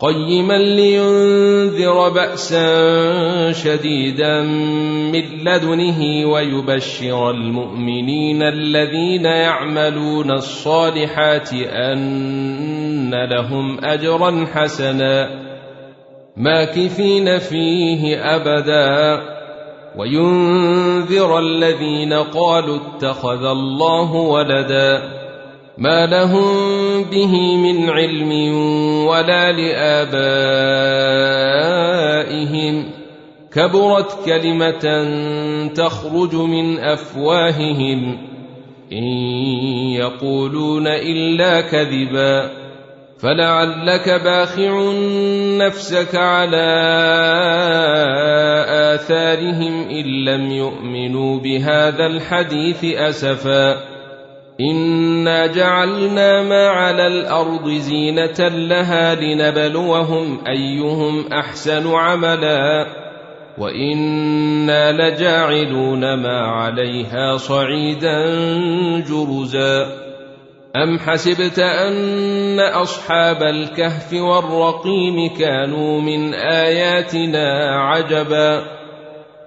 قيما لينذر بأسا شديدا من لدنه ويبشر المؤمنين الذين يعملون الصالحات أن لهم أجرا حسنا ماكثين فيه أبدا. وينذر الذين قالوا اتخذ الله ولدا ما لهم به من علم ولا لآبائهم. كبرت كلمة تخرج من أفواههم. إن يقولون إلا كذبا. فلعلك باخع نفسك على آثارهم إن لم يؤمنوا بهذا الحديث أسفا. انا جعلنا ما على الأرض زينه لها لنبلوهم ايهم احسن عملا وأنا لجاعلون ما عليها صعيدا جرزا ام حسبت ان اصحاب الكهف والرقيم كانوا من اياتنا عجبا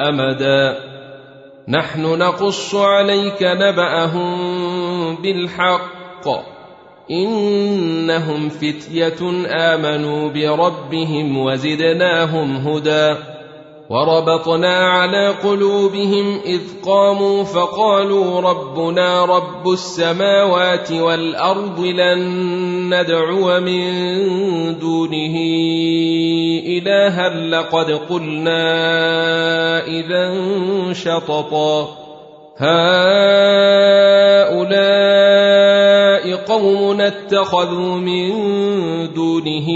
أمدا. نحن نقص عليك نبأهم بالحق. إنهم فتية آمنوا بربهم وزدناهم هدى. وربطنا على قلوبهم إذ قاموا فقالوا ربنا رب السماوات والأرض لن ندعو من دونه إلها لقد قلنا إذا شططا. هؤلاء قوم اتخذوا من دونه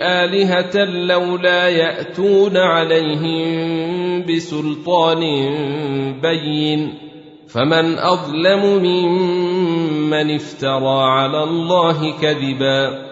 آلهة لولا يأتون عليهم بسلطان بين فمن أظلم ممن افترى على الله كذبا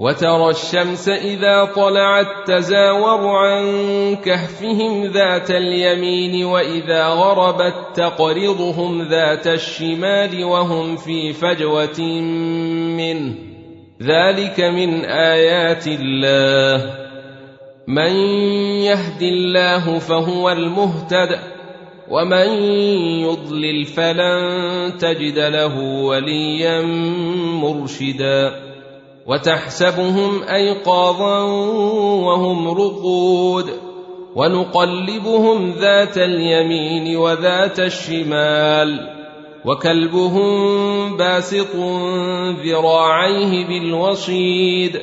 وترى الشمس إذا طلعت تزاور عن كهفهم ذات اليمين وإذا غربت تقرضهم ذات الشمال وهم في فجوة منه. ذلك من آيات الله. من يهد الله فهو المهتد ومن يضلل فلن تجد له وليا مرشدا. وتحسبهم أيقاظا وهم رقود ونقلبهم ذات اليمين وذات الشمال وكلبهم باسط ذراعيه بالوصيد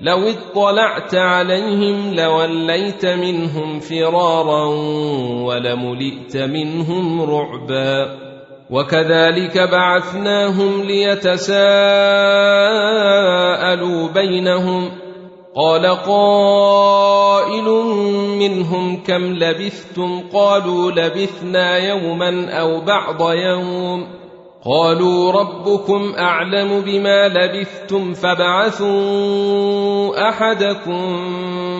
لو اطلعت عليهم لوليت منهم فرارا ولملئت منهم رعبا وكذلك بعثناهم ليتساءلوا بينهم قال قائل منهم كم لبثتم قالوا لبثنا يوما أو بعض يوم قالوا ربكم أعلم بما لبثتم فابعثوا أحدكم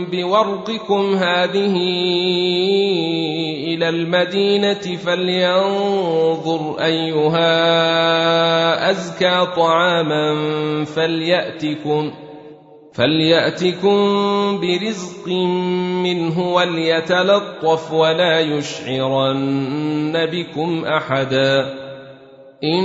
بورقكم هذه إلى المدينة فلينظر أيها أزكى طعاما فليأتكم فليأتكم برزق منه وليتلطف ولا يشعرن بكم أحدا إن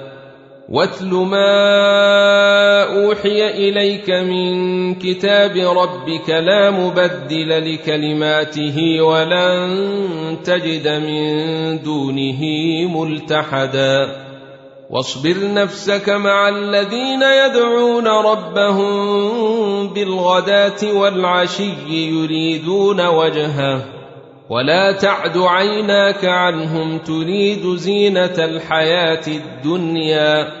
واتل ما أوحي إليك من كتاب ربك لا مبدل لكلماته ولن تجد من دونه ملتحدا. واصبر نفسك مع الذين يدعون ربهم بالغداة والعشي يريدون وجهه. ولا تعد عيناك عنهم تريد زينة الحياة الدنيا.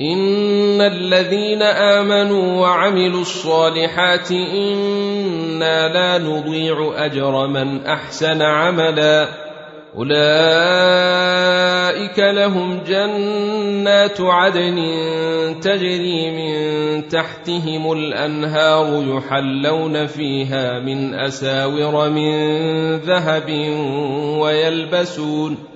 ان الذين امنوا وعملوا الصالحات أنا لا نضيع اجر من احسن عملا اولئك لهم جنات عدن تجري من تحتهم الانهار يحلون فيها من اساور من ذهب ويلبسون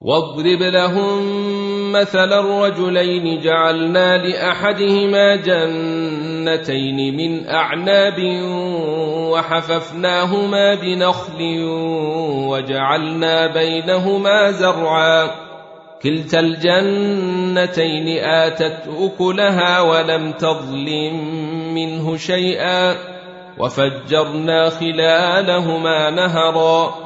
واضرب لهم مثل الرجلين جعلنا لأحدهما جنتين من أعناب وحففناهما بنخل وجعلنا بينهما زرعا. كلتا الجنتين آتت أكلها ولم تظلم منه شيئا. وفجرنا خلالهما نهرا.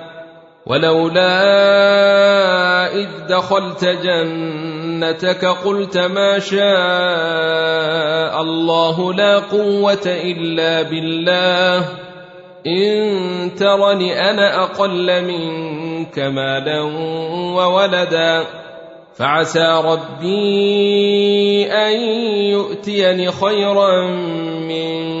ولولا إذ دخلت جنتك قلت ما شاء الله لا قوة إلا بالله. إن ترني أنا أقل منك مالا وولدا. فعسى ربي أن يؤتيني خيرا من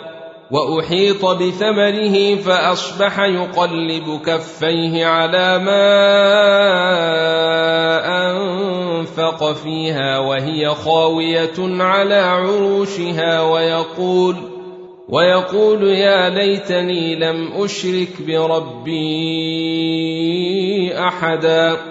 وأحيط بثمره فأصبح يقلب كفيه على ما أنفق فيها وهي خاوية على عروشها ويقول ويقول يا ليتني لم أشرك بربي أحدا.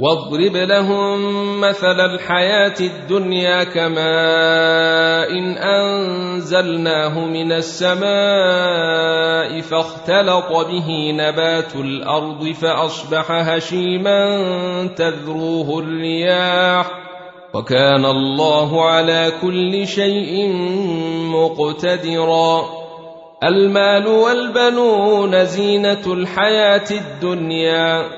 واضرب لهم مثل الحياة الدنيا كماء إن أنزلناه من السماء فاختلط به نبات الأرض فأصبح هشيما تذروه الرياح وكان الله على كل شيء مقتدرا المال والبنون زينة الحياة الدنيا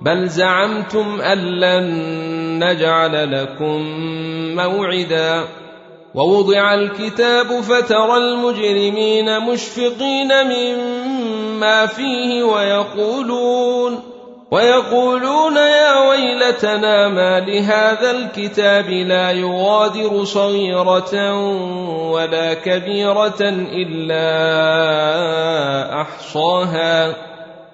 بل زعمتم أن لن نجعل لكم موعدا. ووضع الكتاب فترى المجرمين مشفقين مما فيه ويقولون ويقولون يا ويلتنا ما لهذا الكتاب لا يغادر صغيرة ولا كبيرة إلا أحصاها.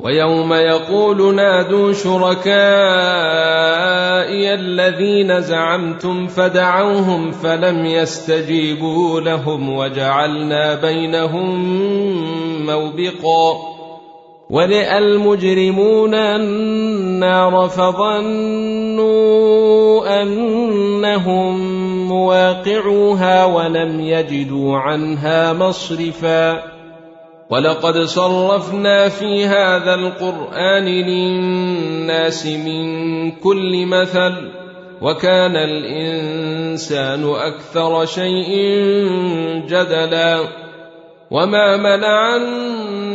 ويوم يقول نادوا شركائي الذين زعمتم فدعوهم فلم يستجيبوا لهم وجعلنا بينهم موبقا ولئ المجرمون النار فظنوا أنهم مواقعوها ولم يجدوا عنها مصرفا ولقد صرفنا في هذا القرآن للناس من كل مثل وكان الإنسان أكثر شيء جدلا وما منع الناس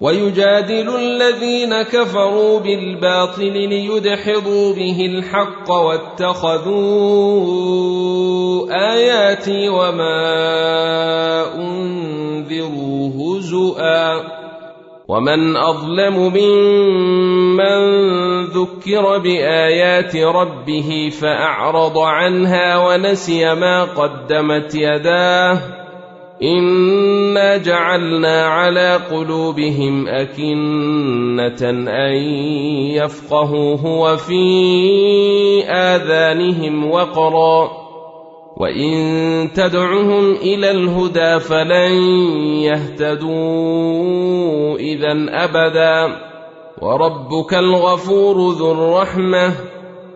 ويجادل الذين كفروا بالباطل ليدحضوا به الحق واتخذوا آياتي وما أنذروا هزؤا. ومن أظلم ممن ذكر بآيات ربه فأعرض عنها ونسي ما قدمت يداه. انا جعلنا على قلوبهم اكنه ان يفقهوه وفي اذانهم وقرا وان تدعهم إلى الهدى فلن يهتدوا اذا ابدا وربك الغفور ذو الرحمه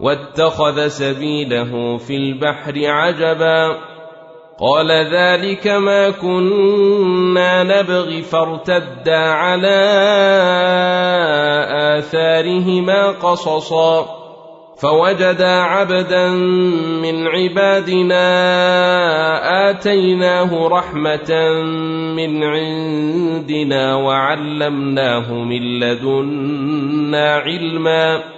واتخذ سبيله في البحر عجبا. قال ذلك ما كنا نبغي فارتدا على آثارهما قصصا. فوجدا عبدا من عبادنا آتيناه رحمة من عندنا وعلمناه من لدنا علما.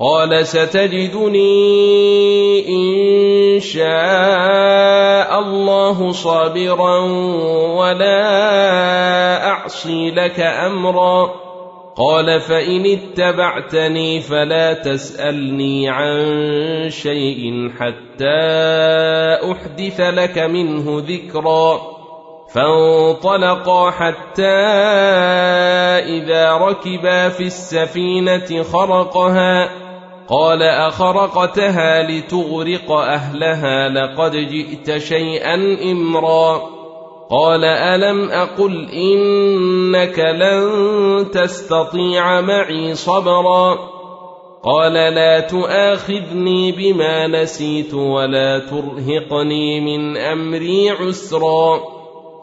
قال ستجدني إن شاء الله صابرا ولا أعصي لك أمرا. قال فإن اتبعتني فلا تسألني عن شيء حتى أحدث لك منه ذكرا. فانطلقا حتى إذا ركبا في السفينة خرقها. قال أخرقتها لتغرق أهلها لقد جئت شيئا إمرا. قال ألم أقل إنك لن تستطيع معي صبرا. قال لا تؤاخذني بما نسيت ولا ترهقني من أمري عسرا.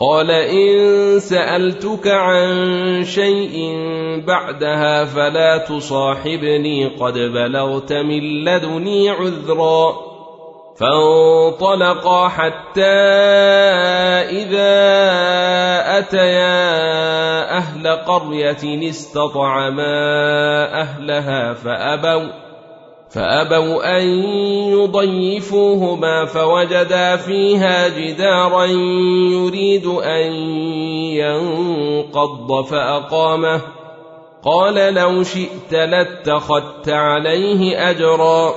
قال إن سألتك عن شيء بعدها فلا تصاحبني قد بلغت من لدني عذرا فانطلقا حتى إذا أتيا أهل قرية استطعما أهلها فأبوا فأبوا أن يضيفوهما فوجدا فيها جدارا يريد أن ينقض فأقامه. قال لو شئت لاتخذت عليه أجرا.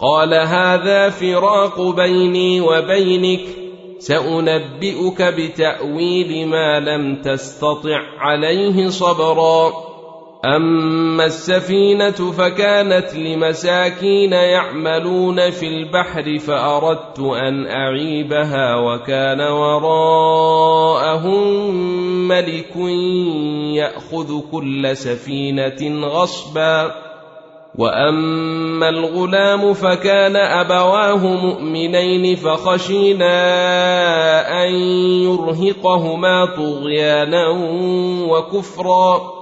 قال هذا فراق بيني وبينك سأنبئك بتأويل ما لم تستطع عليه صبرا. أما السفينة فكانت لمساكين يعملون في البحر فأردت أن أعيبها وكان وراءهم ملك يأخذ كل سفينة غصبا. وأما الغلام فكان أبواه مؤمنين فخشينا أن يرهقهما طغيانا وكفرا.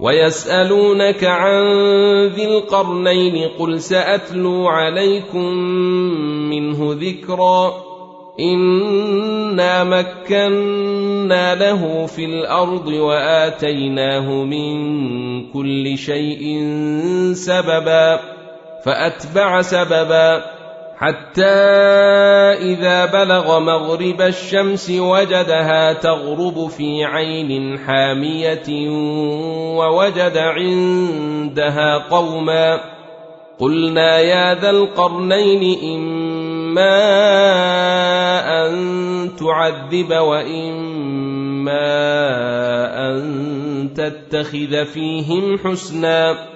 ويسألونك عن ذي القرنين قل سأتلو عليكم منه ذكرا إنا مكنا له في الأرض وآتيناه من كل شيء سببا فأتبع سببا حتى إذا بلغ مغرب الشمس وجدها تغرب في عين حامية ووجد عندها قوما قلنا يا ذا القرنين إما أن تعذب وإما أن تتخذ فيهم حسنا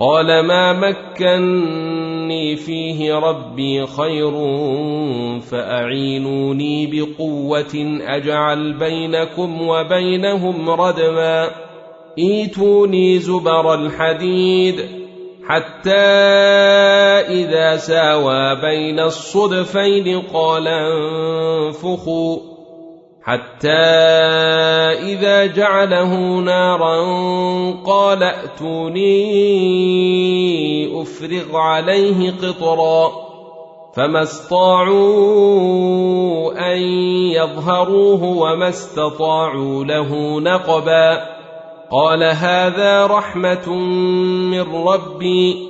قال ما مكني فيه ربي خير فأعينوني بقوة أجعل بينكم وبينهم ردما. إيتوني زبر الحديد حتى إذا ساوى بين الصدفين قال انفخوا. حتى إذا جعله نارا قال ائتوني أفرغ عليه قطرا فما استطاعوا أن يظهروه وما استطاعوا له نقبا قال هذا رحمة من ربي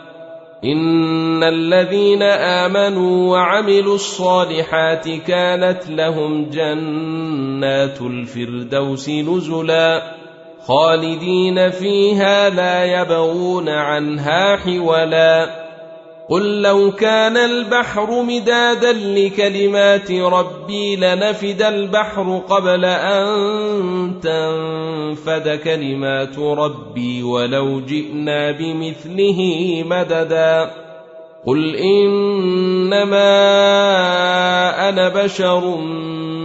ان الذين امنوا وعملوا الصالحات كانت لهم جنات الفردوس نزلا خالدين فيها لا يبغون عنها حولا قل لو كان البحر مدادا لكلمات ربي لنفد البحر قبل ان تنفد كلمات ربي ولو جئنا بمثله مددا قل انما أنا بشر